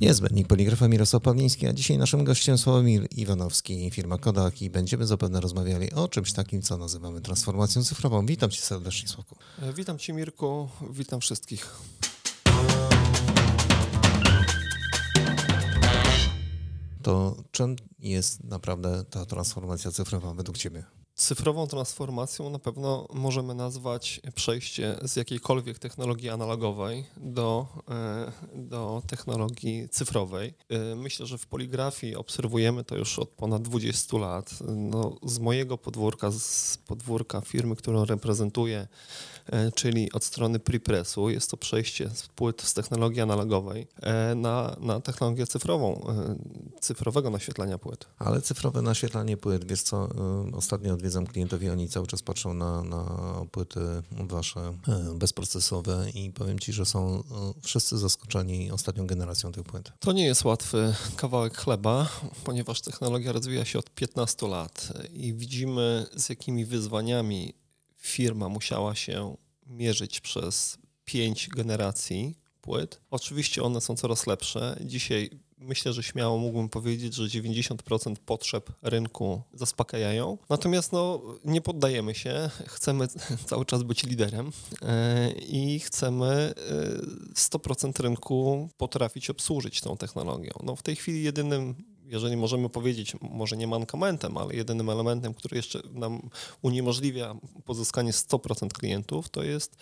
Niezbędnik Poligrafa Mirosław Pawliński, a dzisiaj naszym gościem Sławomir Iwanowski, firma Kodak i będziemy zapewne rozmawiali o czymś takim, co nazywamy transformacją cyfrową. Witam Cię serdecznie, Sławku. E, witam Cię Mirku, witam wszystkich. To czym jest naprawdę ta transformacja cyfrowa według Ciebie? Cyfrową transformacją na pewno możemy nazwać przejście z jakiejkolwiek technologii analogowej do, e, do technologii cyfrowej. E, myślę, że w poligrafii obserwujemy to już od ponad 20 lat. No, z mojego podwórka, z podwórka firmy, którą reprezentuję, czyli od strony prepressu, jest to przejście z płyt z technologii analogowej na, na technologię cyfrową, cyfrowego naświetlania płyt. Ale cyfrowe naświetlanie płyt, wiesz co, ostatnio odwiedzam klientowi, oni cały czas patrzą na, na płyty wasze e, bezprocesowe i powiem ci, że są e, wszyscy zaskoczeni ostatnią generacją tych płyt. To nie jest łatwy kawałek chleba, ponieważ technologia rozwija się od 15 lat i widzimy z jakimi wyzwaniami firma musiała się mierzyć przez pięć generacji płyt. Oczywiście one są coraz lepsze. Dzisiaj myślę, że śmiało mógłbym powiedzieć, że 90% potrzeb rynku zaspokajają. Natomiast no, nie poddajemy się, chcemy cały czas być liderem e, i chcemy 100% e, rynku potrafić obsłużyć tą technologią. No, w tej chwili jedynym jeżeli możemy powiedzieć, może nie mankamentem, ale jedynym elementem, który jeszcze nam uniemożliwia pozyskanie 100% klientów, to jest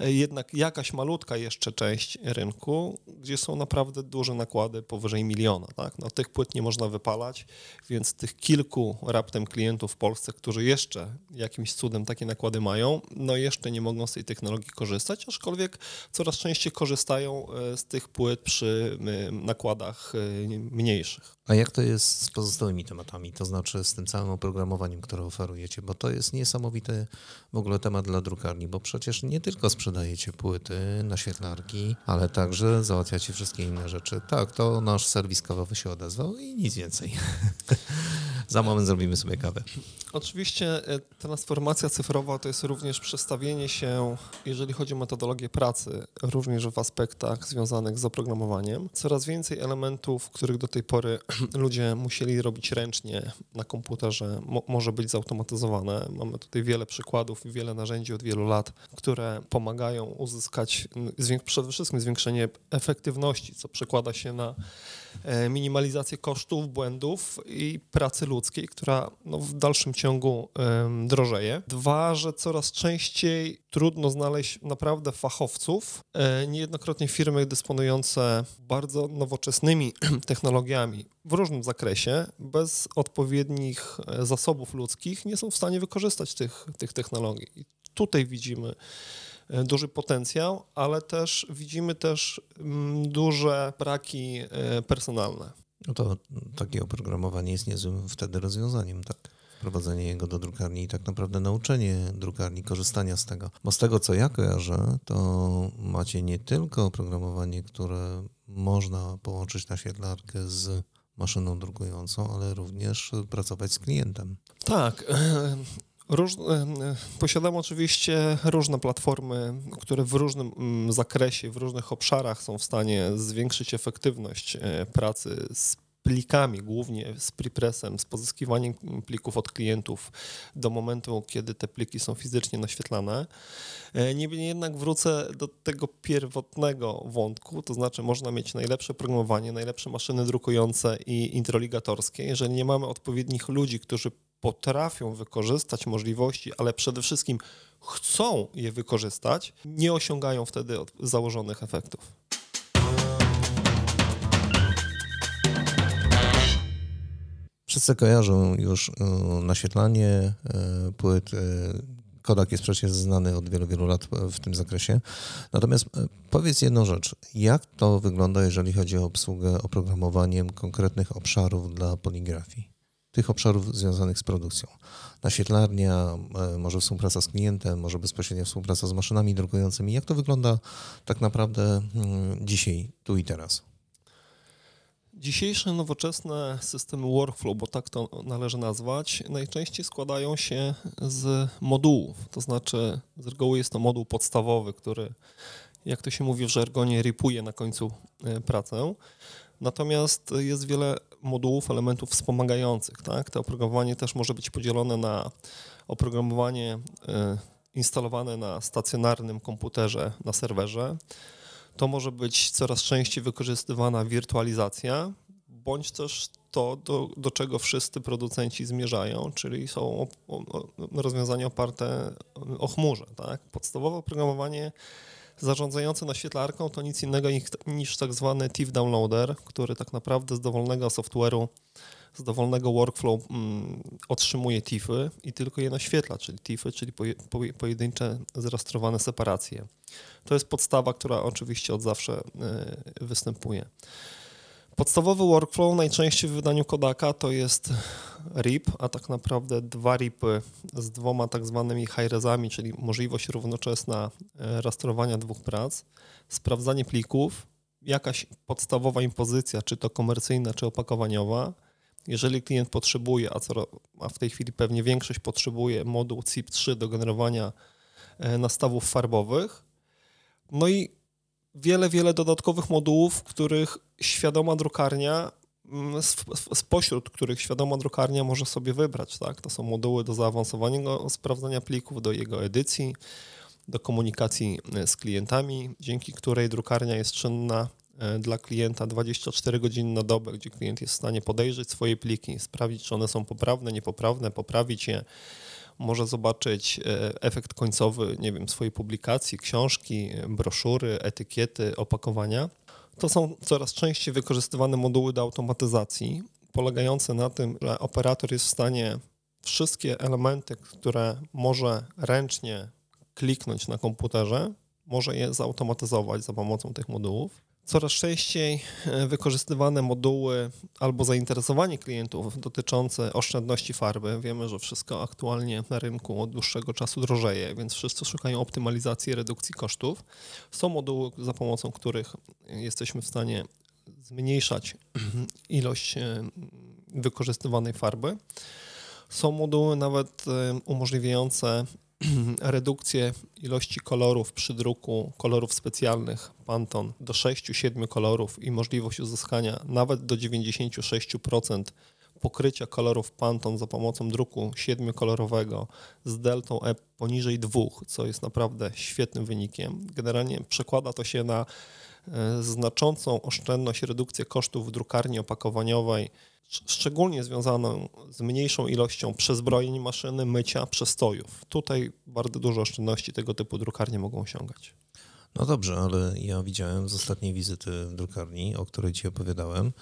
jednak jakaś malutka jeszcze część rynku, gdzie są naprawdę duże nakłady powyżej miliona. Tak? No, tych płyt nie można wypalać, więc tych kilku raptem klientów w Polsce, którzy jeszcze jakimś cudem takie nakłady mają, no jeszcze nie mogą z tej technologii korzystać, aczkolwiek coraz częściej korzystają e, z tych płyt przy nakładach e, mniejszych. A jak to jest z pozostałymi tematami, to znaczy z tym całym oprogramowaniem, które oferujecie, bo to jest niesamowity w ogóle temat dla drukarni, bo przecież nie tylko sprzedajecie płyty, naświetlarki, ale także załatwiacie wszystkie inne rzeczy. Tak, to nasz serwis kawowy się odezwał i nic więcej. Za moment zrobimy sobie kawę. Oczywiście e, transformacja cyfrowa to jest również przestawienie się, jeżeli chodzi o metodologię pracy, również w aspektach związanych z oprogramowaniem. Coraz więcej elementów, których do tej pory ludzie musieli robić ręcznie na komputerze, mo może być zautomatyzowane. Mamy tutaj wiele przykładów i wiele narzędzi od wielu lat, które pomagają uzyskać przede wszystkim zwiększenie efektywności, co przekłada się na E, minimalizację kosztów, błędów i pracy ludzkiej, która no, w dalszym ciągu drożeje. Dwa, że coraz częściej trudno znaleźć naprawdę fachowców. E, niejednokrotnie firmy dysponujące bardzo nowoczesnymi technologiami w różnym zakresie, bez odpowiednich e, zasobów ludzkich, nie są w stanie wykorzystać tych, tych technologii. I tutaj widzimy duży potencjał, ale też widzimy też mm, duże braki e, personalne. No to takie oprogramowanie jest niezłym wtedy rozwiązaniem, tak? Wprowadzenie jego do drukarni i tak naprawdę nauczenie drukarni korzystania z tego. Bo z tego, co ja kojarzę, to macie nie tylko oprogramowanie, które można połączyć na świetlarkę z maszyną drukującą, ale również pracować z klientem. Tak. Róż, posiadamy oczywiście różne platformy, które w różnym mm, zakresie, w różnych obszarach są w stanie zwiększyć efektywność e, pracy z plikami, głównie z prepressem, z pozyskiwaniem plików od klientów do momentu, kiedy te pliki są fizycznie naświetlane. E, niemniej jednak wrócę do tego pierwotnego wątku, to znaczy można mieć najlepsze programowanie, najlepsze maszyny drukujące i introligatorskie. Jeżeli nie mamy odpowiednich ludzi, którzy potrafią wykorzystać możliwości, ale przede wszystkim chcą je wykorzystać, nie osiągają wtedy założonych efektów. Wszyscy kojarzą już e, naświetlanie e, płyt. E, Kodak jest przecież znany od wielu, wielu lat w tym zakresie. Natomiast powiedz jedną rzecz. Jak to wygląda, jeżeli chodzi o obsługę oprogramowaniem konkretnych obszarów dla poligrafii? Tych obszarów związanych z produkcją. Naświetlarnia, e, może współpraca z klientem, może bezpośrednia współpraca z maszynami drukującymi. Jak to wygląda tak naprawdę mm, dzisiaj, tu i teraz? Dzisiejsze nowoczesne systemy workflow, bo tak to należy nazwać, najczęściej składają się z modułów. To znaczy, z reguły jest to moduł podstawowy, który jak to się mówi w żargonie, ripuje na końcu pracę. Natomiast jest wiele modułów, elementów wspomagających. Tak? To oprogramowanie też może być podzielone na oprogramowanie instalowane na stacjonarnym komputerze, na serwerze. To może być coraz częściej wykorzystywana wirtualizacja, bądź też to, do, do czego wszyscy producenci zmierzają, czyli są rozwiązania oparte o chmurze. Tak? Podstawowe oprogramowanie zarządzające naświetlarką to nic innego niż tak zwany TIFF downloader, który tak naprawdę z dowolnego software'u z dowolnego workflow mm, otrzymuje TIFy i tylko je naświetla, czyli TIFy, czyli poje, pojedyncze zrastrowane separacje. To jest podstawa, która oczywiście od zawsze y, występuje. Podstawowy workflow najczęściej w wydaniu Kodaka to jest RIP, a tak naprawdę dwa RIPy z dwoma tak zwanymi high-resami, czyli możliwość równoczesna y, rastrowania dwóch prac, sprawdzanie plików, jakaś podstawowa impozycja, czy to komercyjna, czy opakowaniowa, jeżeli klient potrzebuje, a, co, a w tej chwili pewnie większość potrzebuje moduł CIP3 do generowania e, nastawów farbowych, no i wiele, wiele dodatkowych modułów, których świadoma drukarnia, mm, spośród których świadoma drukarnia może sobie wybrać. Tak? To są moduły do zaawansowanego sprawdzania plików, do jego edycji, do komunikacji e, z klientami, dzięki której drukarnia jest czynna E, dla klienta 24 godziny na dobę, gdzie klient jest w stanie podejrzeć swoje pliki, sprawdzić, czy one są poprawne, niepoprawne, poprawić je. Może zobaczyć e, efekt końcowy, nie wiem, swojej publikacji, książki, broszury, etykiety, opakowania. To są coraz częściej wykorzystywane moduły do automatyzacji, polegające na tym, że operator jest w stanie wszystkie elementy, które może ręcznie kliknąć na komputerze, może je zautomatyzować za pomocą tych modułów coraz częściej e, wykorzystywane moduły albo zainteresowanie klientów dotyczące oszczędności farby. Wiemy, że wszystko aktualnie na rynku od dłuższego czasu drożeje, więc wszyscy szukają optymalizacji, redukcji kosztów. Są moduły, za pomocą których jesteśmy w stanie zmniejszać ilość e, wykorzystywanej farby. Są moduły nawet e, umożliwiające redukcję ilości kolorów przy druku kolorów specjalnych Pantone do 6-7 kolorów i możliwość uzyskania nawet do 96% pokrycia kolorów Pantone za pomocą druku 7-kolorowego z deltą E poniżej 2, co jest naprawdę świetnym wynikiem. Generalnie przekłada to się na znaczącą oszczędność, redukcję kosztów w drukarni opakowaniowej szczególnie związaną z mniejszą ilością przezbrojeń maszyny, mycia, przestojów. Tutaj bardzo dużo oszczędności tego typu drukarnie mogą osiągać. No dobrze, ale ja widziałem z ostatniej wizyty w drukarni, o której Ci opowiadałem,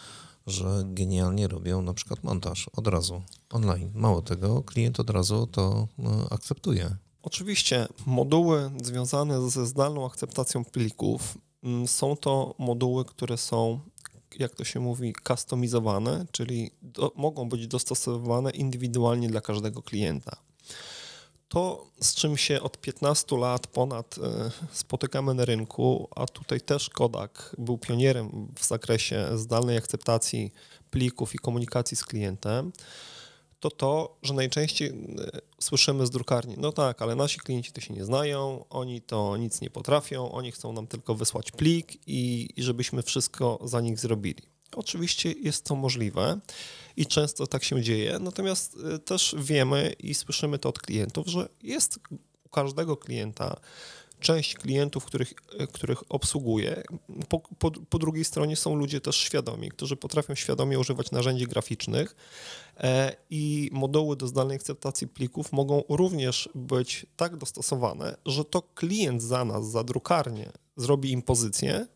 że genialnie robią na przykład montaż od razu, online. Mało tego, klient od razu to no, akceptuje. Oczywiście moduły związane ze zdalną akceptacją plików są to moduły, które są jak to się mówi, customizowane, czyli do, mogą być dostosowane indywidualnie dla każdego klienta. To, z czym się od 15 lat ponad e, spotykamy na rynku, a tutaj też Kodak był pionierem w zakresie zdalnej akceptacji plików i komunikacji z klientem, to to, że najczęściej e, słyszymy z drukarni, no tak, ale nasi klienci to się nie znają, oni to nic nie potrafią, oni chcą nam tylko wysłać plik i, i żebyśmy wszystko za nich zrobili. Oczywiście jest to możliwe i często tak się dzieje, natomiast e, też wiemy i słyszymy to od klientów, że jest u każdego klienta część klientów, których, których obsługuję. Po, po, po, drugiej stronie są ludzie też świadomi, którzy potrafią świadomie używać narzędzi graficznych e, i moduły do zdalnej akceptacji plików mogą również być tak dostosowane, że to klient za nas, za drukarnię zrobi im pozycję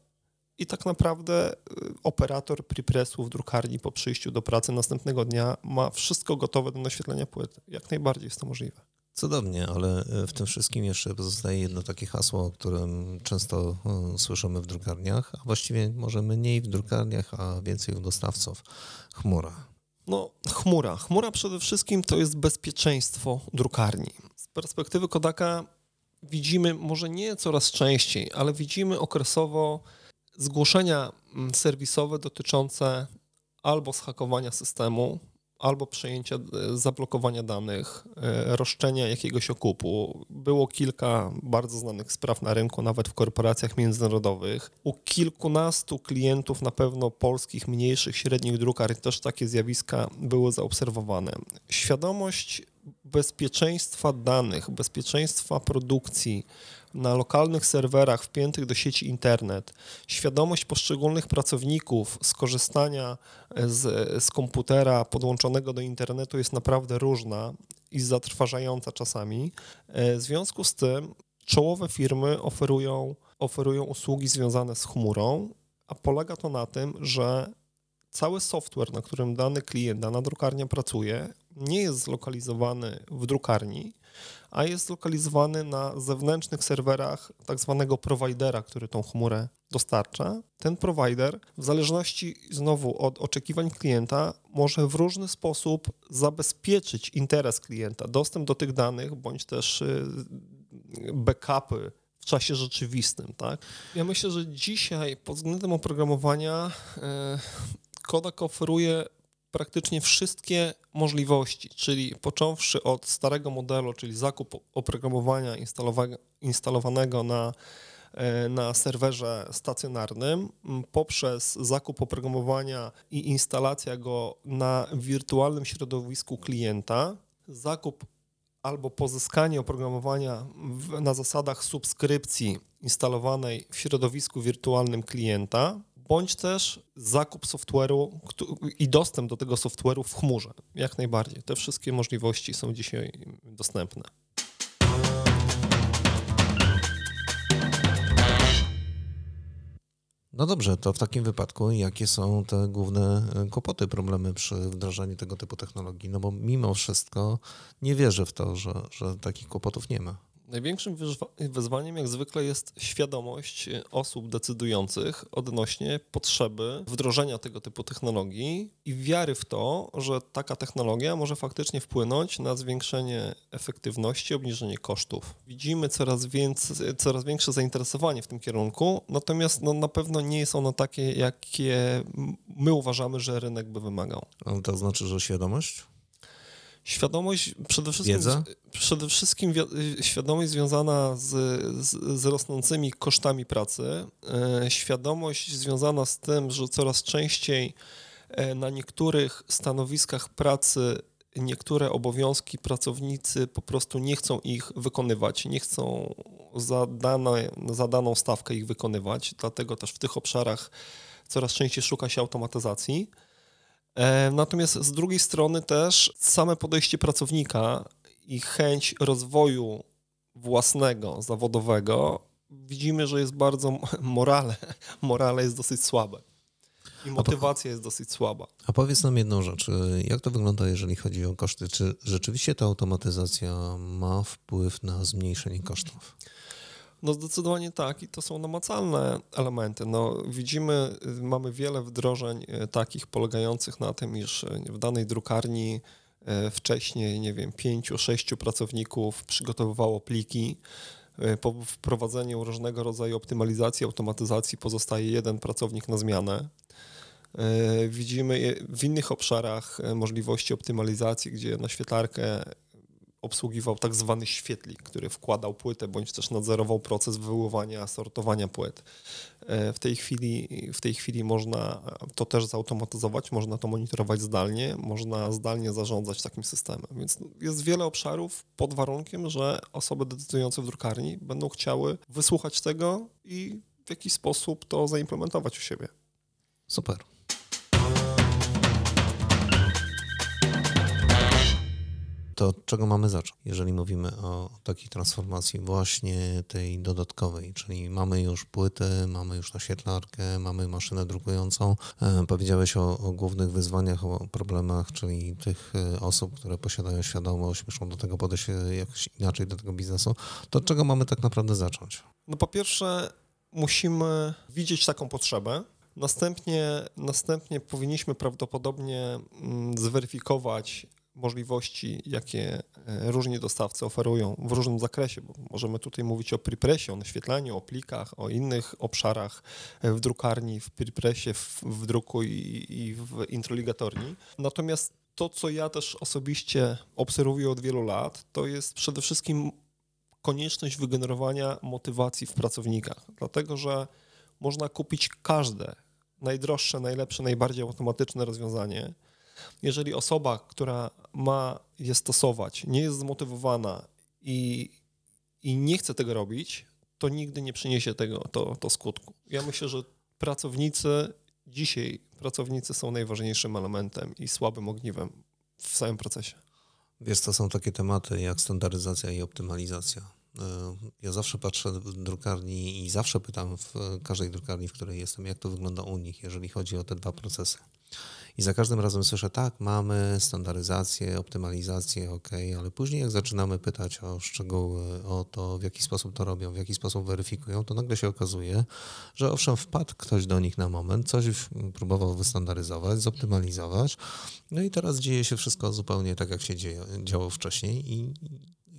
i tak naprawdę e, operator prepressu w drukarni po przyjściu do pracy następnego dnia ma wszystko gotowe do naświetlenia płyt. Jak najbardziej jest to możliwe. Cudownie, ale e, w tym wszystkim jeszcze pozostaje jedno takie hasło, o którym często e, słyszymy w drukarniach, a właściwie może mniej w drukarniach, a więcej u dostawców. Chmura. No, chmura. Chmura przede wszystkim to jest bezpieczeństwo drukarni. Z perspektywy Kodaka widzimy, może nie coraz częściej, ale widzimy okresowo zgłoszenia mm, serwisowe dotyczące albo zhakowania systemu, albo przejęcia, e, zablokowania danych, e, roszczenia jakiegoś okupu. Było kilka bardzo znanych spraw na rynku, nawet w korporacjach międzynarodowych. U kilkunastu klientów, na pewno polskich, mniejszych, średnich drukarni też takie zjawiska były zaobserwowane. Świadomość bezpieczeństwa danych, bezpieczeństwa produkcji, na lokalnych serwerach wpiętych do sieci internet, świadomość poszczególnych pracowników skorzystania z, z komputera podłączonego do internetu jest naprawdę różna i zatrważająca czasami. E, w związku z tym czołowe firmy oferują, oferują usługi związane z chmurą, a polega to na tym, że cały software, na którym dany klient, dana drukarnia pracuje, nie jest zlokalizowany w drukarni, a jest zlokalizowany na zewnętrznych serwerach tak zwanego providera, który tą chmurę dostarcza. Ten provider, w zależności znowu od oczekiwań klienta, może w różny sposób zabezpieczyć interes klienta, dostęp do tych danych, bądź też y, backupy w czasie rzeczywistym. Tak? Ja myślę, że dzisiaj pod względem oprogramowania y, Kodak oferuje praktycznie wszystkie możliwości, czyli począwszy od starego modelu, czyli zakup oprogramowania instalowanego na, e, na serwerze stacjonarnym, poprzez zakup oprogramowania i instalacja go na wirtualnym środowisku klienta, zakup albo pozyskanie oprogramowania na zasadach subskrypcji instalowanej w środowisku wirtualnym klienta, bądź też zakup software'u i dostęp do tego software'u w chmurze. Jak najbardziej. Te wszystkie możliwości są dzisiaj dostępne. No dobrze, to w takim wypadku jakie są te główne e, kłopoty, problemy przy wdrażaniu tego typu technologii? No bo mimo wszystko nie wierzę w to, że, że takich kłopotów nie ma. Największym wyzwaniem, jak zwykle, jest świadomość osób decydujących odnośnie potrzeby wdrożenia tego typu technologii i wiary w to, że taka technologia może faktycznie wpłynąć na zwiększenie efektywności, obniżenie kosztów. Widzimy coraz, więcej, coraz większe zainteresowanie w tym kierunku, natomiast no, na pewno nie jest ono takie, jakie my uważamy, że rynek by wymagał. Ale to znaczy, że świadomość? Świadomość przede wszystkim, Wiedza? przede wszystkim świadomość związana z, z, z, rosnącymi kosztami pracy, e, świadomość związana z tym, że coraz częściej e, na niektórych stanowiskach pracy niektóre obowiązki pracownicy po prostu nie chcą ich wykonywać, nie chcą za, dane, za daną stawkę ich wykonywać, dlatego też w tych obszarach coraz częściej szuka się automatyzacji. E, natomiast z drugiej strony też same podejście pracownika i chęć rozwoju własnego, zawodowego, widzimy, że jest bardzo morale, morale jest dosyć słabe. I motywacja jest dosyć słaba. A powiedz nam jedną rzecz. Jak to wygląda, jeżeli chodzi o koszty? Czy rzeczywiście ta automatyzacja ma wpływ na zmniejszenie kosztów? No zdecydowanie tak i to są namacalne elementy. No, widzimy, mamy wiele wdrożeń e, takich polegających na tym, iż e, w danej drukarni wcześniej, nie wiem, pięciu, sześciu pracowników przygotowywało pliki. Po wprowadzeniu różnego rodzaju optymalizacji, automatyzacji pozostaje jeden pracownik na zmianę. Widzimy w innych obszarach możliwości optymalizacji, gdzie na świetlarkę obsługiwał tak zwany świetlik, który wkładał płytę bądź też nadzorował proces wywoływania, sortowania płyt. E, w tej chwili, w tej chwili można to też zautomatyzować, można to monitorować zdalnie, można zdalnie zarządzać takim systemem. Więc jest wiele obszarów pod warunkiem, że osoby decydujące w drukarni będą chciały wysłuchać tego i w jakiś sposób to zaimplementować u siebie. Super. To od czego mamy zacząć, jeżeli mówimy o takiej transformacji właśnie tej dodatkowej, czyli mamy już płytę, mamy już naświetlarkę, mamy maszynę drukującą. E, powiedziałeś o, o głównych wyzwaniach, o problemach, czyli tych e, osób, które posiadają świadomość, muszą do tego podejść jakoś inaczej do tego biznesu. To od czego mamy tak naprawdę zacząć? No po pierwsze musimy widzieć taką potrzebę, Następnie, następnie powinniśmy prawdopodobnie mm, zweryfikować możliwości, jakie e, różni dostawcy oferują w różnym zakresie, bo możemy tutaj mówić o prepressie, o naświetlaniu, o plikach, o innych obszarach e, w drukarni, w prepressie, w, w druku i, i w introligatorni. Natomiast to, co ja też osobiście obserwuję od wielu lat, to jest przede wszystkim konieczność wygenerowania motywacji w pracownikach, dlatego że można kupić każde najdroższe, najlepsze, najbardziej automatyczne rozwiązanie. Jeżeli osoba, która ma je stosować, nie jest zmotywowana i, i nie chce tego robić, to nigdy nie przyniesie tego to, to skutku. Ja myślę, że pracownicy dzisiaj pracownicy są najważniejszym elementem i słabym ogniwem w całym procesie. Wiesz, to są takie tematy jak standaryzacja i optymalizacja. E, ja zawsze patrzę w drukarni i zawsze pytam w każdej drukarni, w której jestem, jak to wygląda u nich, jeżeli chodzi o te dwa procesy. I za każdym razem słyszę, tak, mamy standaryzację, optymalizację, ok, ale później jak zaczynamy pytać o szczegóły, o to, w jaki sposób to robią, w jaki sposób weryfikują, to nagle się okazuje, że owszem, wpadł ktoś do nich na moment, coś próbował wystandaryzować, zoptymalizować, no i teraz dzieje się wszystko zupełnie tak, jak się dzieje, działo wcześniej i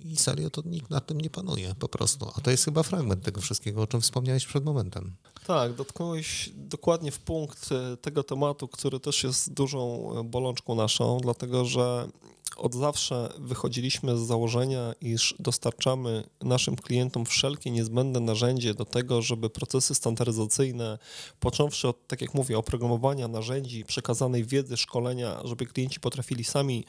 i serio to nikt nad tym nie panuje po prostu. A to jest chyba fragment tego wszystkiego, o czym wspomniałeś przed momentem. Tak, dotknąłeś dokładnie w punkt e, tego tematu, który też jest dużą e, bolączką naszą, dlatego że od zawsze wychodziliśmy z założenia, iż dostarczamy naszym klientom wszelkie niezbędne narzędzie do tego, żeby procesy standaryzacyjne, począwszy od, tak jak mówię, oprogramowania narzędzi, przekazanej wiedzy, szkolenia, żeby klienci potrafili sami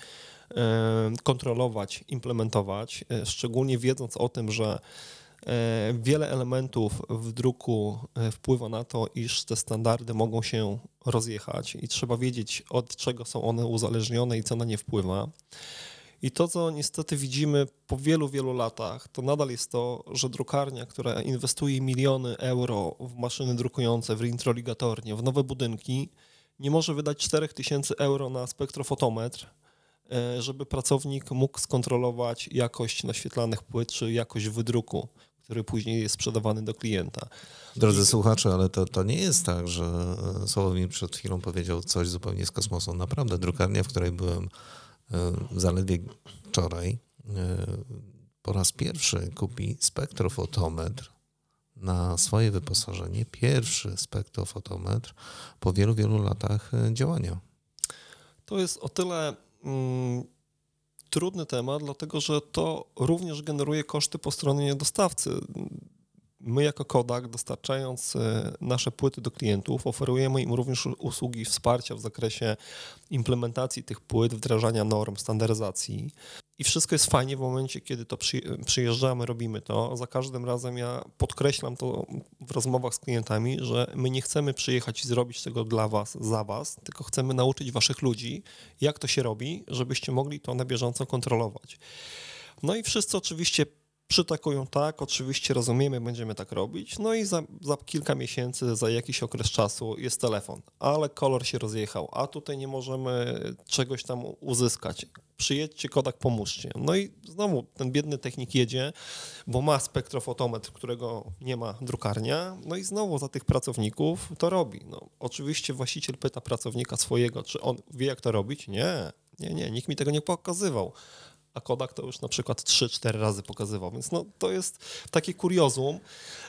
kontrolować, implementować, e, szczególnie wiedząc o tym, że e, wiele elementów w druku wpływa na to, iż te standardy mogą się rozjechać i trzeba wiedzieć, od czego są one uzależnione i co na nie wpływa. I to, co niestety widzimy po wielu, wielu latach, to nadal jest to, że drukarnia, która inwestuje miliony euro w maszyny drukujące, w introligatornie, w nowe budynki, nie może wydać 4000 euro na spektrofotometr, E, żeby pracownik mógł skontrolować jakość naświetlanych płyt czy jakość wydruku, który później jest sprzedawany do klienta. Drodzy I... słuchacze, ale to, to nie jest tak, że e, Sławomir przed chwilą powiedział coś zupełnie z kosmosu. Naprawdę, drukarnia, w której byłem e, zaledwie wczoraj, po raz pierwszy kupi spektrofotometr na swoje wyposażenie. Pierwszy spektrofotometr po wielu, wielu latach działania. To jest o tyle mm, trudny temat, dlatego że to również generuje koszty po stronie dostawcy. My jako Kodak, dostarczając e, nasze płyty do klientów, oferujemy im również usługi wsparcia w zakresie implementacji tych płyt, wdrażania norm, standaryzacji. I wszystko jest fajnie w momencie, kiedy to przyjeżdżamy, robimy to. Za każdym razem ja podkreślam to w rozmowach z klientami, że my nie chcemy przyjechać i zrobić tego dla was, za was, tylko chcemy nauczyć waszych ludzi, jak to się robi, żebyście mogli to na bieżąco kontrolować. No i wszyscy oczywiście przytakują tak, oczywiście rozumiemy, będziemy tak robić, no i za, za, kilka miesięcy, za jakiś okres czasu jest telefon, ale kolor się rozjechał, a tutaj nie możemy czegoś tam uzyskać. Przyjedźcie, Kodak, pomóżcie. No i znowu ten biedny technik jedzie, bo ma spektrofotometr, którego nie ma drukarnia, no i znowu za tych pracowników to robi. No, oczywiście właściciel pyta pracownika swojego, czy on wie, jak to robić? Nie, nie, nie, nikt mi tego nie pokazywał a Kodak to już na przykład 3-4 razy pokazywał. Więc no, to jest takie kuriozum,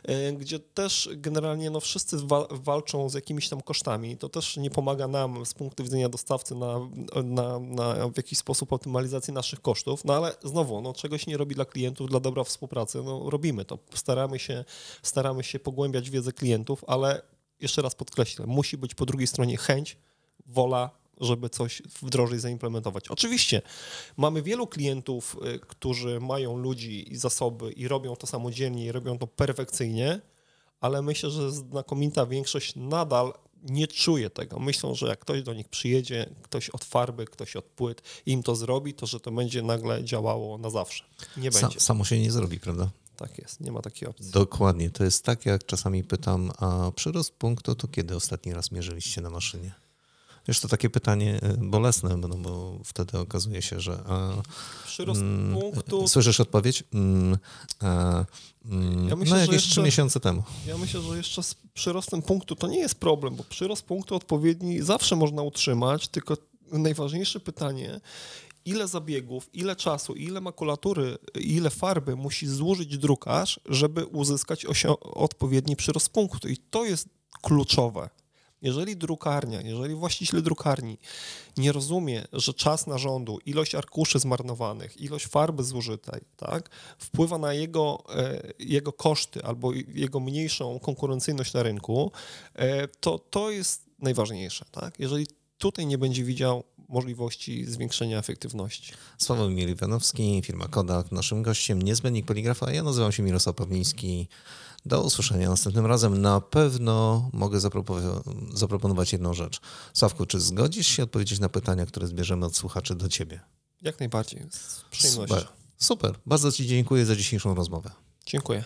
e, gdzie też generalnie no, wszyscy wa walczą z jakimiś tam kosztami. To też nie pomaga nam z punktu widzenia dostawcy na, na, na w jakiś sposób optymalizacji naszych kosztów. No ale znowu, no, czegoś nie robi dla klientów, dla dobra współpracy. No, robimy to. Staramy się, staramy się pogłębiać wiedzę klientów, ale jeszcze raz podkreślę, musi być po drugiej stronie chęć, wola, żeby coś wdrożyć, zaimplementować. Oczywiście mamy wielu klientów, y, którzy mają ludzi i zasoby i robią to samodzielnie i robią to perfekcyjnie, ale myślę, że znakomita większość nadal nie czuje tego. Myślą, że jak ktoś do nich przyjedzie, ktoś od farby, ktoś od płyt im to zrobi, to że to będzie nagle działało na zawsze. Nie Sa będzie. Samo się nie zrobi, prawda? Tak jest, nie ma takiej opcji. Dokładnie. To jest tak, jak czasami pytam, a przyrost punktu to kiedy ostatni raz mierzyliście na maszynie? Wiesz, to takie pytanie y, bolesne, no bo wtedy okazuje się, że... A, Przyrost mm, punktu... Słyszysz odpowiedź? Mm, a, mm, ja myślę, no jakieś trzy miesiące temu. Ja myślę, że jeszcze z przyrostem punktu to nie jest problem, bo przyrost punktu odpowiedni zawsze można utrzymać, tylko najważniejsze pytanie, ile zabiegów, ile czasu, ile makulatury, ile farby musi złożyć drukarz, żeby uzyskać odpowiedni przyrost punktu. I to jest kluczowe. Jeżeli drukarnia, jeżeli właściciel drukarni nie rozumie, że czas narządu, ilość arkuszy zmarnowanych, ilość farby zużytej, tak, wpływa na jego, e, jego koszty albo jego mniejszą konkurencyjność na rynku, e, to to jest najważniejsze. Tak? Jeżeli tutaj nie będzie widział możliwości zwiększenia efektywności. Sławomir Miliwanowski, firma Kodak, naszym gościem, niezbędnik poligrafa. Ja nazywam się Mirosław Pawliński. Do usłyszenia następnym razem. Na pewno mogę zaproponować jedną rzecz. Sławku, czy zgodzisz się odpowiedzieć na pytania, które zbierzemy od słuchaczy do ciebie? Jak najbardziej, z przyjemnością. Super, super. Bardzo Ci dziękuję za dzisiejszą rozmowę. Dziękuję.